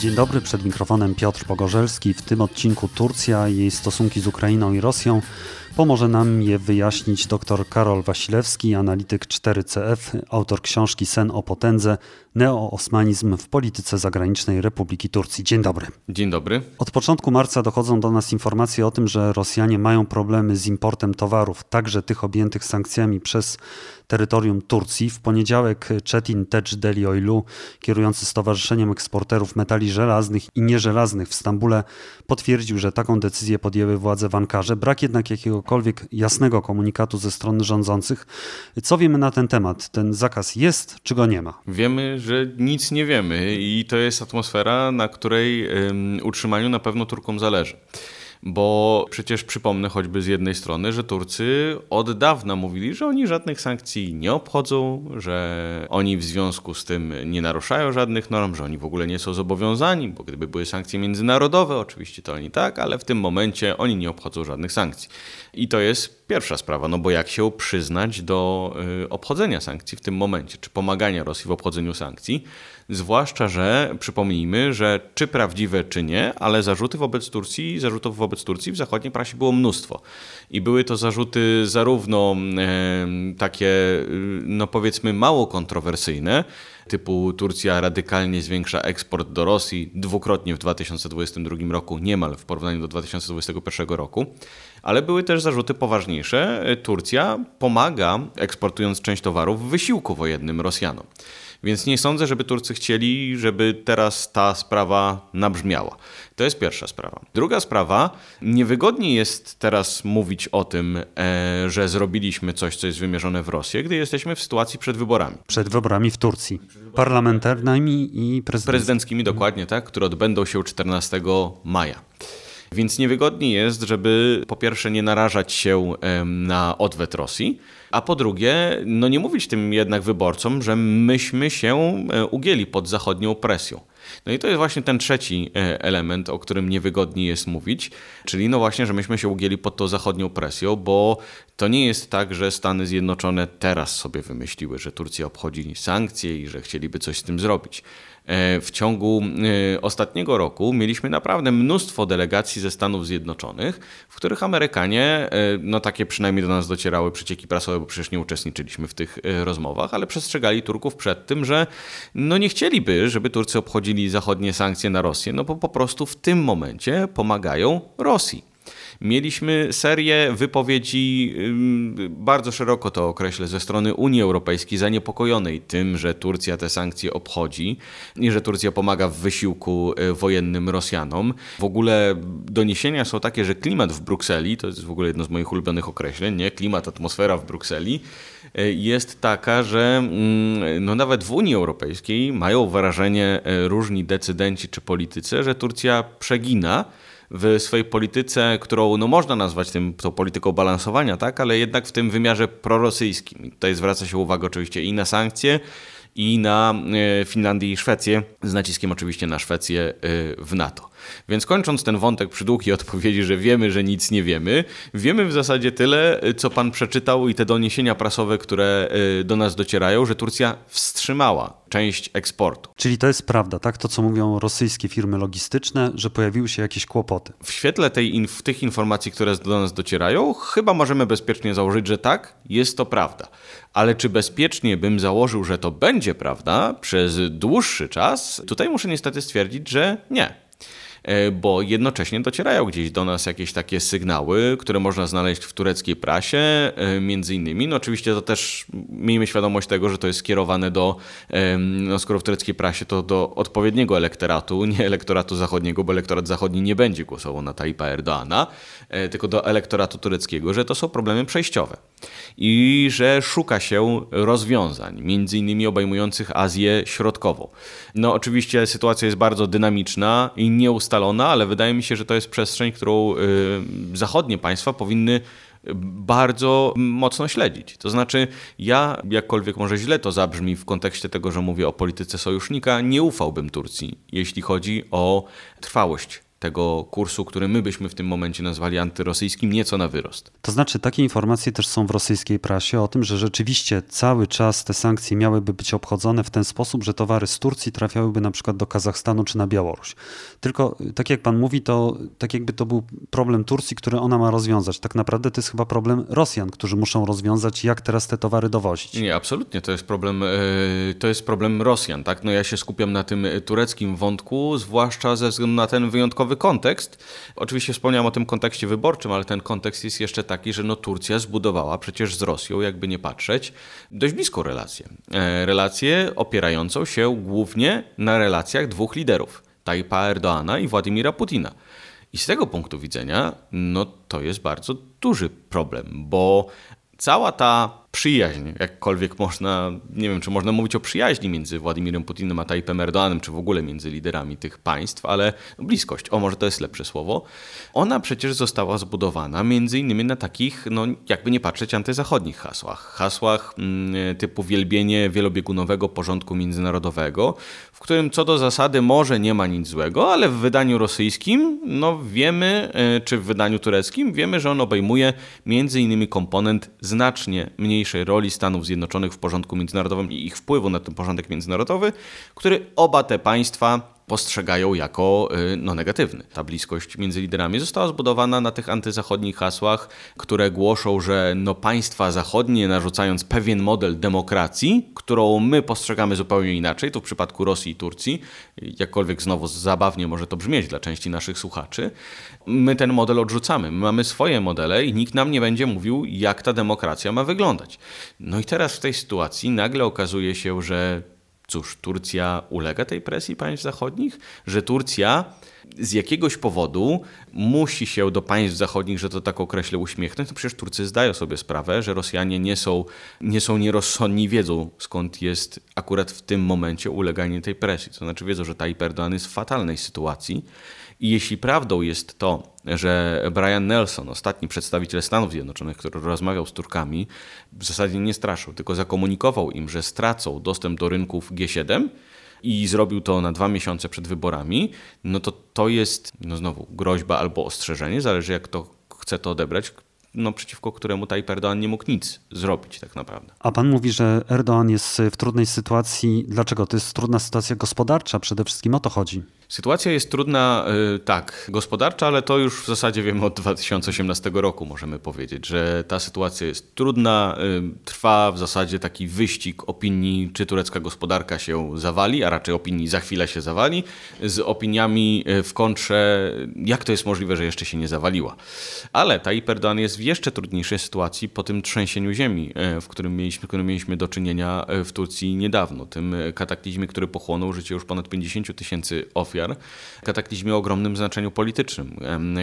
Dzień dobry, przed mikrofonem Piotr Pogorzelski. W tym odcinku Turcja, jej stosunki z Ukrainą i Rosją. Pomoże nam je wyjaśnić dr Karol Wasilewski, analityk 4CF, autor książki Sen o potędze, neoosmanizm w polityce zagranicznej Republiki Turcji. Dzień dobry. Dzień dobry. Od początku marca dochodzą do nas informacje o tym, że Rosjanie mają problemy z importem towarów, także tych objętych sankcjami przez terytorium Turcji. W poniedziałek Chetin Tejdeli kierujący Stowarzyszeniem Eksporterów Metali Żelaznych i Nieżelaznych w Stambule, potwierdził, że taką decyzję podjęły władze w Ankarze. Brak jednak jakiegokolwiek jasnego komunikatu ze strony rządzących. Co wiemy na ten temat? Ten zakaz jest, czy go nie ma? Wiemy, że nic nie wiemy i to jest atmosfera, na której um, utrzymaniu na pewno Turkom zależy. Bo przecież przypomnę choćby z jednej strony, że Turcy od dawna mówili, że oni żadnych sankcji nie obchodzą, że oni w związku z tym nie naruszają żadnych norm, że oni w ogóle nie są zobowiązani, bo gdyby były sankcje międzynarodowe, oczywiście to oni tak, ale w tym momencie oni nie obchodzą żadnych sankcji. I to jest pierwsza sprawa, no bo jak się przyznać do y, obchodzenia sankcji w tym momencie, czy pomagania Rosji w obchodzeniu sankcji, zwłaszcza, że przypomnijmy, że czy prawdziwe, czy nie, ale zarzuty wobec Turcji, zarzutów wobec Turcji w zachodniej prasie było mnóstwo. I były to zarzuty zarówno takie, y, no powiedzmy, mało kontrowersyjne, typu Turcja radykalnie zwiększa eksport do Rosji dwukrotnie w 2022 roku, niemal w porównaniu do 2021 roku, ale były też zarzuty poważniejsze. Turcja pomaga, eksportując część towarów, w wysiłku wojennym Rosjanom. Więc nie sądzę, żeby Turcy chcieli, żeby teraz ta sprawa nabrzmiała. To jest pierwsza sprawa. Druga sprawa, niewygodnie jest teraz mówić o tym, e, że zrobiliśmy coś, co jest wymierzone w Rosję, gdy jesteśmy w sytuacji przed wyborami. Przed wyborami w Turcji. Parlamentarnymi i prezydenckimi. Prezydenckimi, dokładnie, tak, które odbędą się 14 maja. Więc niewygodnie jest, żeby po pierwsze nie narażać się na odwet Rosji, a po drugie, no nie mówić tym jednak wyborcom, że myśmy się e, ugięli pod zachodnią presją. No i to jest właśnie ten trzeci e, element, o którym niewygodnie jest mówić, czyli no właśnie, że myśmy się ugięli pod tą zachodnią presją, bo to nie jest tak, że Stany Zjednoczone teraz sobie wymyśliły, że Turcja obchodzi sankcje i że chcieliby coś z tym zrobić. E, w ciągu e, ostatniego roku mieliśmy naprawdę mnóstwo delegacji ze Stanów Zjednoczonych, w których Amerykanie, e, no takie przynajmniej do nas docierały przecieki prasowe, bo przecież nie uczestniczyliśmy w tych rozmowach, ale przestrzegali Turków przed tym, że no nie chcieliby, żeby Turcy obchodzili zachodnie sankcje na Rosję, no bo po prostu w tym momencie pomagają Rosji. Mieliśmy serię wypowiedzi, bardzo szeroko to określę, ze strony Unii Europejskiej zaniepokojonej tym, że Turcja te sankcje obchodzi i że Turcja pomaga w wysiłku e, wojennym Rosjanom. W ogóle doniesienia są takie, że klimat w Brukseli, to jest w ogóle jedno z moich ulubionych określeń, nie? klimat, atmosfera w Brukseli, e, jest taka, że mm, no nawet w Unii Europejskiej mają wrażenie e, różni decydenci czy politycy, że Turcja przegina w swojej polityce, którą no, można nazwać tym, tą polityką balansowania, tak, ale jednak w tym wymiarze prorosyjskim. Tutaj zwraca się uwagę oczywiście i na sankcje, i na e, Finlandię i Szwecję, z naciskiem oczywiście na Szwecję e, w NATO. Więc kończąc ten wątek przy długiej odpowiedzi, że wiemy, że nic nie wiemy, wiemy w zasadzie tyle, co pan przeczytał i te doniesienia prasowe, które e, do nas docierają, że Turcja wstrzymała część eksportu. Czyli to jest prawda, tak? To, co mówią rosyjskie firmy logistyczne, że pojawiły się jakieś kłopoty. W świetle tej, tych informacji, które do nas docierają, chyba możemy bezpiecznie założyć, że tak, jest to prawda. Ale czy bezpiecznie bym założył, że to będzie prawda przez dłuższy czas? Tutaj muszę niestety stwierdzić, że nie. E, bo jednocześnie docierają gdzieś do nas jakieś takie sygnały, które można znaleźć w tureckiej prasie, e, między innymi. No oczywiście to też miejmy świadomość tego, że to jest skierowane do, no skoro w tureckiej prasie, to do odpowiedniego elektoratu, nie elektoratu zachodniego, bo elektorat zachodni nie będzie głosował na Tayyipa Erdoana, e, tylko do elektoratu tureckiego, że to są problemy przejściowe i że szuka się rozwiązań, między innymi obejmujących Azję Środkową. No oczywiście sytuacja jest bardzo dynamiczna i nieustalona, ale wydaje mi się, że to jest przestrzeń, którą y, zachodnie państwa powinny bardzo mocno śledzić. To znaczy, ja, jakkolwiek może źle to zabrzmi w kontekście tego, że mówię o polityce sojusznika, nie ufałbym Turcji, jeśli chodzi o trwałość tego kursu, który my byśmy w tym momencie nazwali antyrosyjskim, nieco na wyrost. To znaczy, takie informacje też są w rosyjskiej prasie o tym, że rzeczywiście cały czas te sankcje miałyby być obchodzone w ten sposób, że towary z Turcji trafiałyby na przykład do Kazachstanu czy na Białoruś. Tylko, tak jak pan mówi, to tak jakby to był problem Turcji, który ona ma rozwiązać. Tak naprawdę to jest chyba problem Rosjan, którzy muszą rozwiązać, jak teraz te towary dowozić. Nie, absolutnie, to jest problem, e, to jest problem Rosjan. Tak? No ja się skupiam na tym tureckim wątku, zwłaszcza ze względu na ten wyjątkowy kontekst. Oczywiście wspomniałem o tym kontekście wyborczym, ale ten kontekst jest jeszcze taki, że no Turcja zbudowała przecież z Rosją, jakby nie patrzeć, dość bliską relację. E, relację opierającą się głównie na relacjach dwóch liderów, Tajpa Erdoana i Władimira Putina. I z tego punktu widzenia, no to jest bardzo duży problem, bo cała ta przyjaźń, jakkolwiek można, nie wiem, czy można mówić o przyjaźni między Władimirem Putinem a Tayyipem Erdoganem, czy w ogóle między liderami tych państw, ale bliskość, o może to jest lepsze słowo, ona przecież została zbudowana między innymi na takich, no jakby nie patrzeć, antyzachodnich hasłach. Hasłach mm, typu wielbienie wielobiegunowego porządku międzynarodowego, w którym co do zasady może nie ma nic złego, ale w wydaniu rosyjskim, no wiemy, e, czy w wydaniu tureckim, wiemy, że on obejmuje między innymi komponent znacznie mniej mniejszej roli Stanów Zjednoczonych w porządku międzynarodowym i ich wpływu na ten porządek międzynarodowy, który oba te państwa postrzegają jako y, no, negatywny. Ta bliskość między liderami została zbudowana na tych antyzachodnich hasłach, które głoszą, że no, państwa zachodnie narzucając pewien model demokracji, którą my postrzegamy zupełnie inaczej, to w przypadku Rosji i Turcji, jakkolwiek znowu zabawnie może to brzmieć dla części naszych słuchaczy, my ten model odrzucamy. My mamy swoje modele i nikt nam nie będzie mówił, jak ta demokracja ma wyglądać. No i teraz w tej sytuacji nagle okazuje się, że Cóż, Turcja ulega tej presji państw zachodnich, że Turcja z jakiegoś powodu musi się do państw zachodnich, że to tak określę, uśmiechnąć. No przecież Turcy zdają sobie sprawę, że Rosjanie nie są, nie są nierozsądni, wiedzą skąd jest akurat w tym momencie uleganie tej presji. To znaczy wiedzą, że Tayyip Erdogan jest w fatalnej sytuacji i jeśli prawdą jest to, że Brian Nelson, ostatni przedstawiciel Stanów Zjednoczonych, który rozmawiał z Turkami, w zasadzie nie straszył, tylko zakomunikował im, że stracą dostęp do rynków G7 i zrobił to na dwa miesiące przed wyborami, no to to jest, no znowu, groźba albo ostrzeżenie, zależy jak to chce to odebrać, no, przeciwko któremu Tayyip Erdoğan nie mógł nic zrobić tak naprawdę. A pan mówi, że Erdoğan jest w trudnej sytuacji. Dlaczego? To jest trudna sytuacja gospodarcza, przede wszystkim o to chodzi. Sytuacja jest trudna, y, tak, gospodarcza, ale to już w zasadzie wiemy od 2018 roku, możemy powiedzieć, że ta sytuacja jest trudna. Y, trwa w zasadzie taki wyścig opinii, czy turecka gospodarka się zawali, a raczej opinii za chwilę się zawali, z opiniami y, w kontrze, jak to jest możliwe, że jeszcze się nie zawaliła. Ale ta Erdogan jest w jeszcze trudniejszej sytuacji po tym trzęsieniu ziemi, w którym mieliśmy, którym mieliśmy do czynienia w Turcji niedawno. Tym kataklizmie, który pochłonął życie już ponad 50 tysięcy ofiar ofiar, kataklizmie o ogromnym znaczeniu politycznym.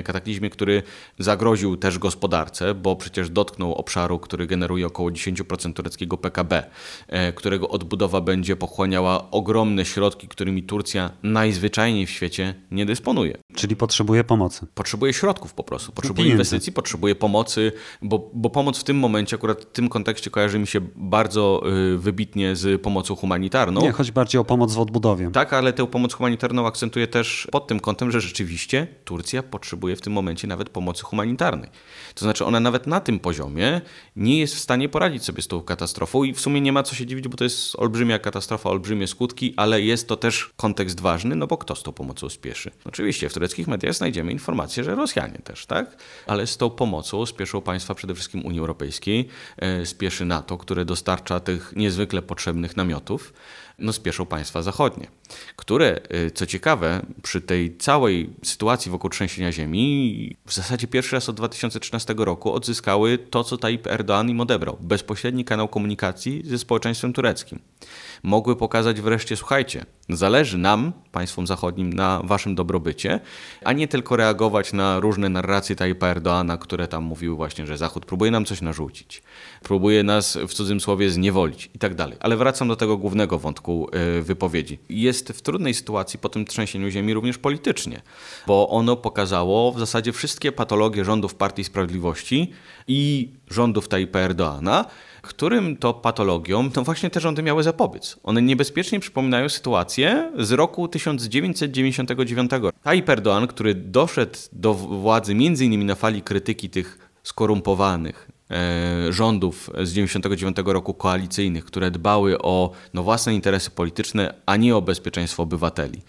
Kataklizmie, który zagroził też gospodarce, bo przecież dotknął obszaru, który generuje około 10% tureckiego PKB, e, którego odbudowa będzie pochłaniała ogromne środki, którymi Turcja najzwyczajniej w świecie nie dysponuje. Czyli potrzebuje pomocy. Potrzebuje środków po prostu, potrzebuje inwestycji, potrzebuje pomocy, bo, bo pomoc w tym momencie, akurat w tym kontekście kojarzy mi się bardzo y, wybitnie z pomocą humanitarną. Nie, chodzi bardziej o pomoc w odbudowie. Tak, ale tę pomoc humanitarną akcentuje akcentuję też pod tym kątem, że rzeczywiście Turcja potrzebuje w tym momencie nawet pomocy humanitarnej. To znaczy ona nawet na tym poziomie nie jest w stanie poradzić sobie z tą katastrofą i w sumie nie ma co się dziwić, bo to jest olbrzymia katastrofa, olbrzymie skutki, ale jest to też kontekst ważny, no bo kto z tą pomocą spieszy? Oczywiście w tureckich mediach znajdziemy informację, że Rosjanie też, tak? Ale z tą pomocą spieszą państwa przede wszystkim Unii Europejskiej, e, spieszy NATO, które dostarcza tych niezwykle potrzebnych namiotów no spieszą państwa zachodnie, które, y, co ciekawe, przy tej całej sytuacji wokół trzęsienia ziemi, w zasadzie pierwszy raz od 2013 roku odzyskały to, co Tayyip Erdoğan im odebrał. Bezpośredni kanał komunikacji ze społeczeństwem tureckim mogły pokazać wreszcie, słuchajcie, zależy nam, państwom zachodnim, na waszym dobrobycie, a nie tylko reagować na różne narracje Tajpa Erdoana, które tam mówiły właśnie, że Zachód próbuje nam coś narzucić, próbuje nas w cudzym słowie zniewolić i tak dalej. Ale wracam do tego głównego wątku e, wypowiedzi. Jest w trudnej sytuacji po tym trzęsieniu ziemi również politycznie, bo ono pokazało w zasadzie wszystkie patologie rządów Partii Sprawiedliwości i rządów Tajpa Erdoana, którym to patologiom to właśnie te rządy miały zapobiec. One niebezpiecznie przypominają sytuację z roku 1999. Tayyip Erdoğan, który doszedł do władzy innymi na fali krytyki tych skorumpowanych, rządów z 1999 roku koalicyjnych, które dbały o no, własne interesy polityczne, a nie o bezpieczeństwo obywateli.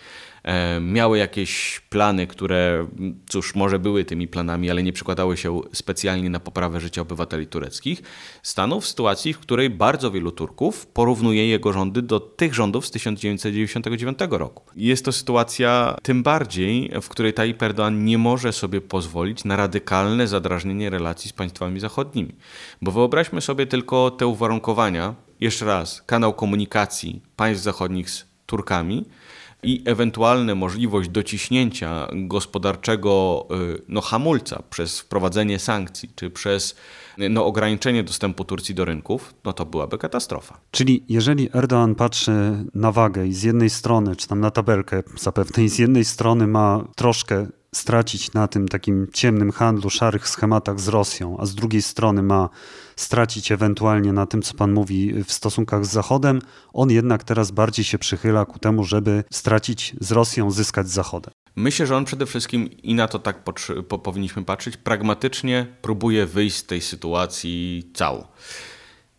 E, miały jakieś plany, które, cóż, może były tymi planami, ale nie przekładały się specjalnie na poprawę życia obywateli tureckich, stanął w sytuacji, w której bardzo wielu Turków porównuje jego rządy do tych rządów z 1999 roku. Jest to sytuacja tym bardziej, w której Tayyip Erdoğan nie może sobie pozwolić na radykalne zadrażnienie relacji z państwami zachodnimi. Bo wyobraźmy sobie tylko te uwarunkowania, jeszcze raz, kanał komunikacji państw zachodnich z Turkami, i ewentualne możliwość dociśnięcia gospodarczego y, no, hamulca przez wprowadzenie sankcji czy przez no, ograniczenie dostępu Turcji do rynków, no to byłaby katastrofa. Czyli jeżeli Erdoğan patrzy na wagę i z jednej strony, czy tam na tabelkę zapewne, i z jednej strony ma troszkę stracić na tym takim ciemnym handlu, szarych schematach z Rosją, a z drugiej strony ma stracić ewentualnie na tym, co pan mówi w stosunkach z Zachodem, on jednak teraz bardziej się przychyla ku temu, żeby stracić z Rosją, zyskać z Zachodem. Myślę, że on przede wszystkim, i na to tak po powinniśmy patrzeć, pragmatycznie próbuje wyjść z tej sytuacji całą.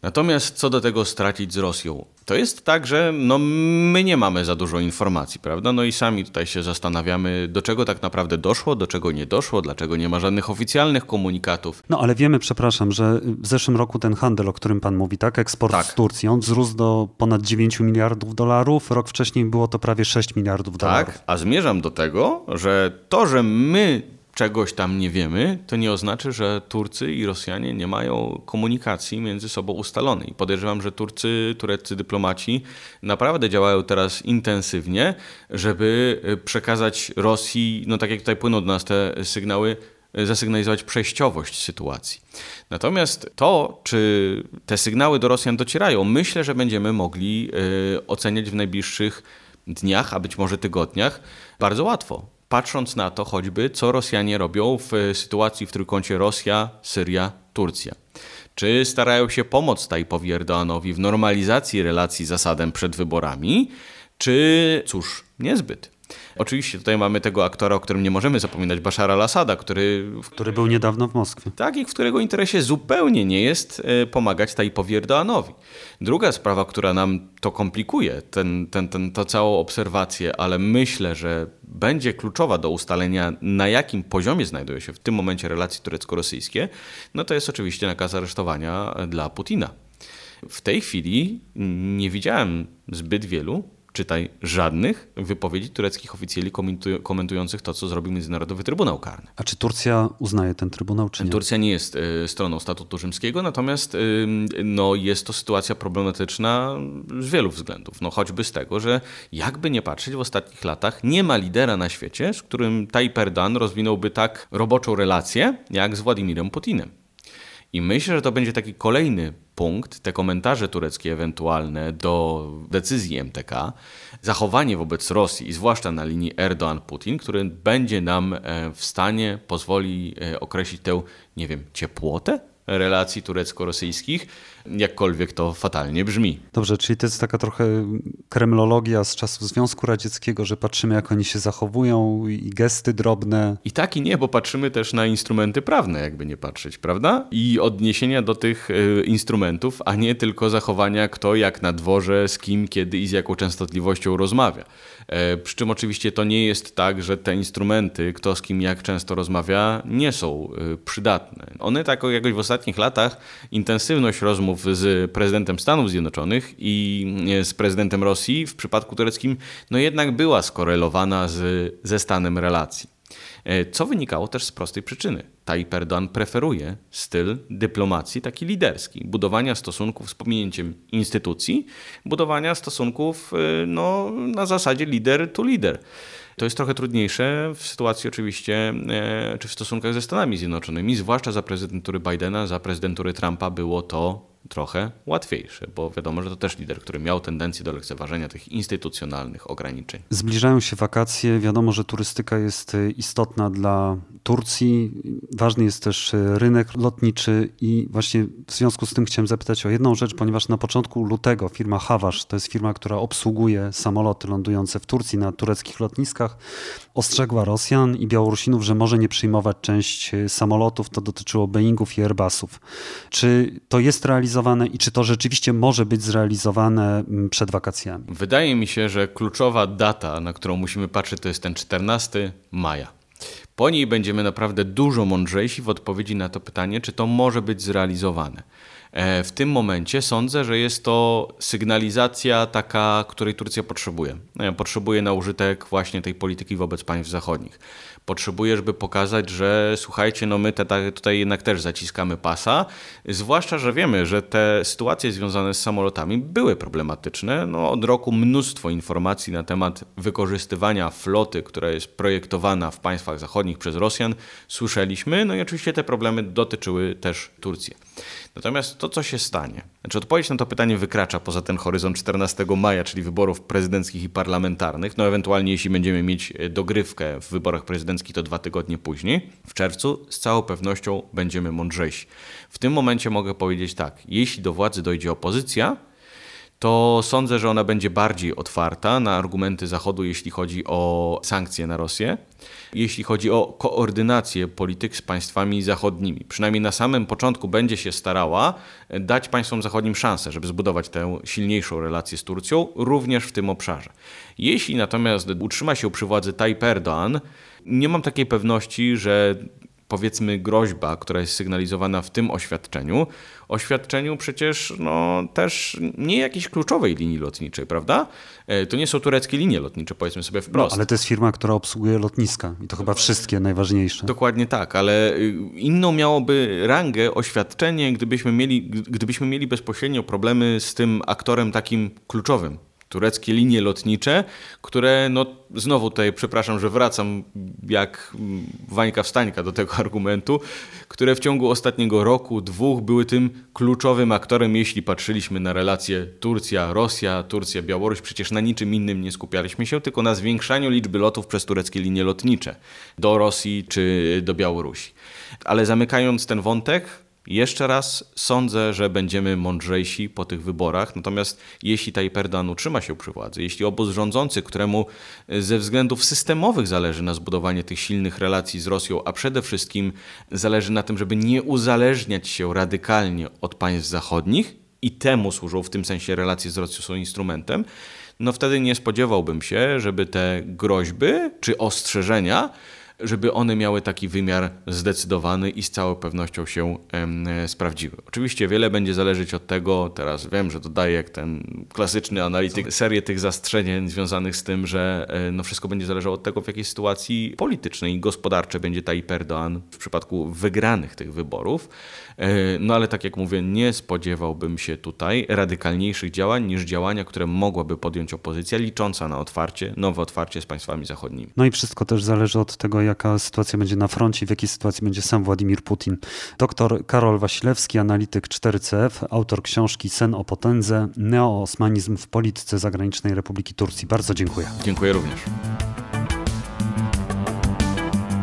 Natomiast co do tego stracić z Rosją? To jest tak, że no, my nie mamy za dużo informacji, prawda? No i sami tutaj się zastanawiamy, do czego tak naprawdę doszło, do czego nie doszło, dlaczego nie ma żadnych oficjalnych komunikatów. No ale wiemy, przepraszam, że w zeszłym roku ten handel, o którym pan mówi, tak? Eksport tak. z Turcji, on wzrósł do ponad 9 miliardów dolarów, rok wcześniej było to prawie 6 miliardów dolarów. Tak, a zmierzam do tego, że to, że my czegoś tam nie wiemy, to nie oznacza, że Turcy i Rosjanie nie mają komunikacji między sobą ustalonej. Podejrzewam, że Turcy, tureccy dyplomaci naprawdę działają teraz intensywnie, żeby e, przekazać Rosji, no tak jak tutaj płyną do nas te sygnały, e, zasygnalizować przejściowość sytuacji. Natomiast to, czy te sygnały do Rosjan docierają, myślę, że będziemy mogli e, oceniać w najbliższych dniach, a być może tygodniach, bardzo łatwo patrząc na to choćby, co Rosjanie robią w e, sytuacji w trójkącie Rosja, Syria, Turcja. Czy starają się pomóc Tajpowi Erdoanowi w normalizacji relacji z Asadem przed wyborami, czy cóż, niezbyt. Oczywiście tutaj mamy tego aktora, o którym nie możemy zapominać, Bashara al-Assada, który... Który był niedawno w Moskwie. Tak, i w którego interesie zupełnie nie jest e, pomagać Tajpowi Erdoanowi. Druga sprawa, która nam to komplikuje, ten, ten, ten, to całą obserwację, ale myślę, że będzie kluczowa do ustalenia, na jakim poziomie znajdują się w tym momencie relacje turecko-rosyjskie, no to jest oczywiście nakaz aresztowania dla Putina. W tej chwili nie widziałem zbyt wielu czytaj, żadnych wypowiedzi tureckich oficjeli komentujących to, co zrobił Międzynarodowy Trybunał Karny. A czy Turcja uznaje ten Trybunał, czy nie? Turcja nie jest e, stroną statutu rzymskiego, natomiast e, no, jest to sytuacja problematyczna z wielu względów. No, choćby z tego, że jakby nie patrzeć, w ostatnich latach nie ma lidera na świecie, z którym Tayyip Erdoğan rozwinąłby tak roboczą relację, jak z Władimirem Putinem. I myślę, że to będzie taki kolejny punkt, te komentarze tureckie ewentualne do decyzji MTK, zachowanie wobec Rosji, zwłaszcza na linii Erdoğan-Putin, który będzie nam e, w stanie, pozwoli e, określić tę, nie wiem, ciepłotę relacji turecko-rosyjskich, jakkolwiek to fatalnie brzmi. Dobrze, czyli to jest taka trochę kremlologia z czasów Związku Radzieckiego, że patrzymy jak oni się zachowują i gesty drobne. I tak i nie, bo patrzymy też na instrumenty prawne, jakby nie patrzeć, prawda? I odniesienia do tych e, instrumentów, a nie tylko zachowania kto jak na dworze, z kim, kiedy i z jaką częstotliwością rozmawia. E, przy czym oczywiście to nie jest tak, że te instrumenty, kto z kim jak często rozmawia, nie są e, przydatne. One tak jakoś w ostatnich latach intensywność rozmów z prezydentem Stanów Zjednoczonych i e, z prezydentem Rosji w przypadku tureckim no jednak była skorelowana z, ze stanem relacji. Co wynikało też z prostej przyczyny. Tayyip Erdoğan preferuje styl dyplomacji taki liderski, budowania stosunków z pominięciem instytucji, budowania stosunków y, no, na zasadzie lider to lider. To jest trochę trudniejsze w sytuacji oczywiście, e, czy w stosunkach ze Stanami Zjednoczonymi, zwłaszcza za prezydentury Bidena, za prezydentury Trumpa było to trochę łatwiejsze, bo wiadomo, że to też lider, który miał tendencję do lekceważenia tych instytucjonalnych ograniczeń. Zbliżają się wakacje. Wiadomo, że turystyka jest y, istotna dla Turcji. Ważny jest też y, rynek lotniczy i właśnie w związku z tym chciałem zapytać o jedną rzecz, ponieważ na początku lutego firma Hawasz, to jest firma, która obsługuje samoloty lądujące w Turcji na tureckich lotniskach, ostrzegła Rosjan i Białorusinów, że może nie przyjmować część y, samolotów. To dotyczyło Boeingów i Airbusów. Czy to jest realizowane i czy to rzeczywiście może być zrealizowane mm, przed wakacjami? Wydaje mi się, że kluczowa data, na którą musimy patrzeć, to jest ten 14 maja. Po niej będziemy naprawdę dużo mądrzejsi w odpowiedzi na to pytanie, czy to może być zrealizowane. E, w tym momencie sądzę, że jest to sygnalizacja taka, której Turcja potrzebuje. E, potrzebuje na użytek właśnie tej polityki wobec państw zachodnich potrzebuje, żeby pokazać, że słuchajcie, no my te, tutaj jednak też zaciskamy pasa, zwłaszcza, że wiemy, że te sytuacje związane z samolotami były problematyczne. No, od roku mnóstwo informacji na temat wykorzystywania floty, która jest projektowana w państwach zachodnich przez Rosjan, słyszeliśmy, no i oczywiście te problemy dotyczyły też Turcji. Natomiast to, co się stanie, znaczy odpowiedź na to pytanie wykracza poza ten horyzont 14 maja, czyli wyborów prezydenckich i parlamentarnych, no ewentualnie jeśli będziemy mieć e, dogrywkę w wyborach prezydenckich, to dwa tygodnie później, w czerwcu, z całą pewnością będziemy mądrzejsi. W tym momencie mogę powiedzieć tak, jeśli do władzy dojdzie opozycja, to sądzę, że ona będzie bardziej otwarta na argumenty Zachodu, jeśli chodzi o sankcje na Rosję, jeśli chodzi o koordynację polityk z państwami zachodnimi. Przynajmniej na samym początku będzie się starała dać państwom zachodnim szansę, żeby zbudować tę silniejszą relację z Turcją, również w tym obszarze. Jeśli natomiast utrzyma się przy władzy Tayyip Erdoğan, nie mam takiej pewności, że powiedzmy groźba, która jest sygnalizowana w tym oświadczeniu, oświadczeniu przecież no, też nie jakiejś kluczowej linii lotniczej, prawda? E, to nie są tureckie linie lotnicze, powiedzmy sobie wprost. No, ale to jest firma, która obsługuje lotniska i to chyba wszystkie najważniejsze. Dokładnie tak, ale y, inną miałoby rangę oświadczenie, gdybyśmy mieli, gdybyśmy mieli bezpośrednio problemy z tym aktorem takim kluczowym tureckie linie lotnicze, które, no znowu tutaj przepraszam, że wracam jak wańka wstańka do tego argumentu, które w ciągu ostatniego roku, dwóch były tym kluczowym aktorem, jeśli patrzyliśmy na relacje Turcja-Rosja, Turcja-Białoruś, przecież na niczym innym nie skupialiśmy się, tylko na zwiększaniu liczby lotów przez tureckie linie lotnicze do Rosji czy do Białorusi. Ale zamykając ten wątek, jeszcze raz sądzę, że będziemy mądrzejsi po tych wyborach, natomiast jeśli Tayyip Erdoğan utrzyma się przy władzy, jeśli obóz rządzący, któremu ze względów systemowych zależy na zbudowanie tych silnych relacji z Rosją, a przede wszystkim zależy na tym, żeby nie uzależniać się radykalnie od państw zachodnich i temu służą w tym sensie relacje z Rosją są instrumentem, no wtedy nie spodziewałbym się, żeby te groźby czy ostrzeżenia żeby one miały taki wymiar zdecydowany i z całą pewnością się sprawdziły. Oczywiście wiele będzie zależeć od tego, teraz wiem, że dodaję jak ten klasyczny analityk serię tych zastrzeżeń związanych z tym, że e, no wszystko będzie zależało od tego, w jakiej sytuacji politycznej i gospodarczej będzie ta Erdoğan w przypadku wygranych tych wyborów. E, no ale tak jak mówię, nie spodziewałbym się tutaj radykalniejszych działań niż działania, które mogłaby podjąć opozycja licząca na otwarcie, nowe otwarcie z państwami zachodnimi. No i wszystko też zależy od tego, jaka sytuacja będzie na froncie, w jakiej sytuacji będzie sam Władimir Putin. Doktor Karol Wasilewski, analityk 4CF, autor książki Sen o potędze, neoosmanizm w polityce zagranicznej Republiki Turcji. Bardzo dziękuję. Dziękuję również.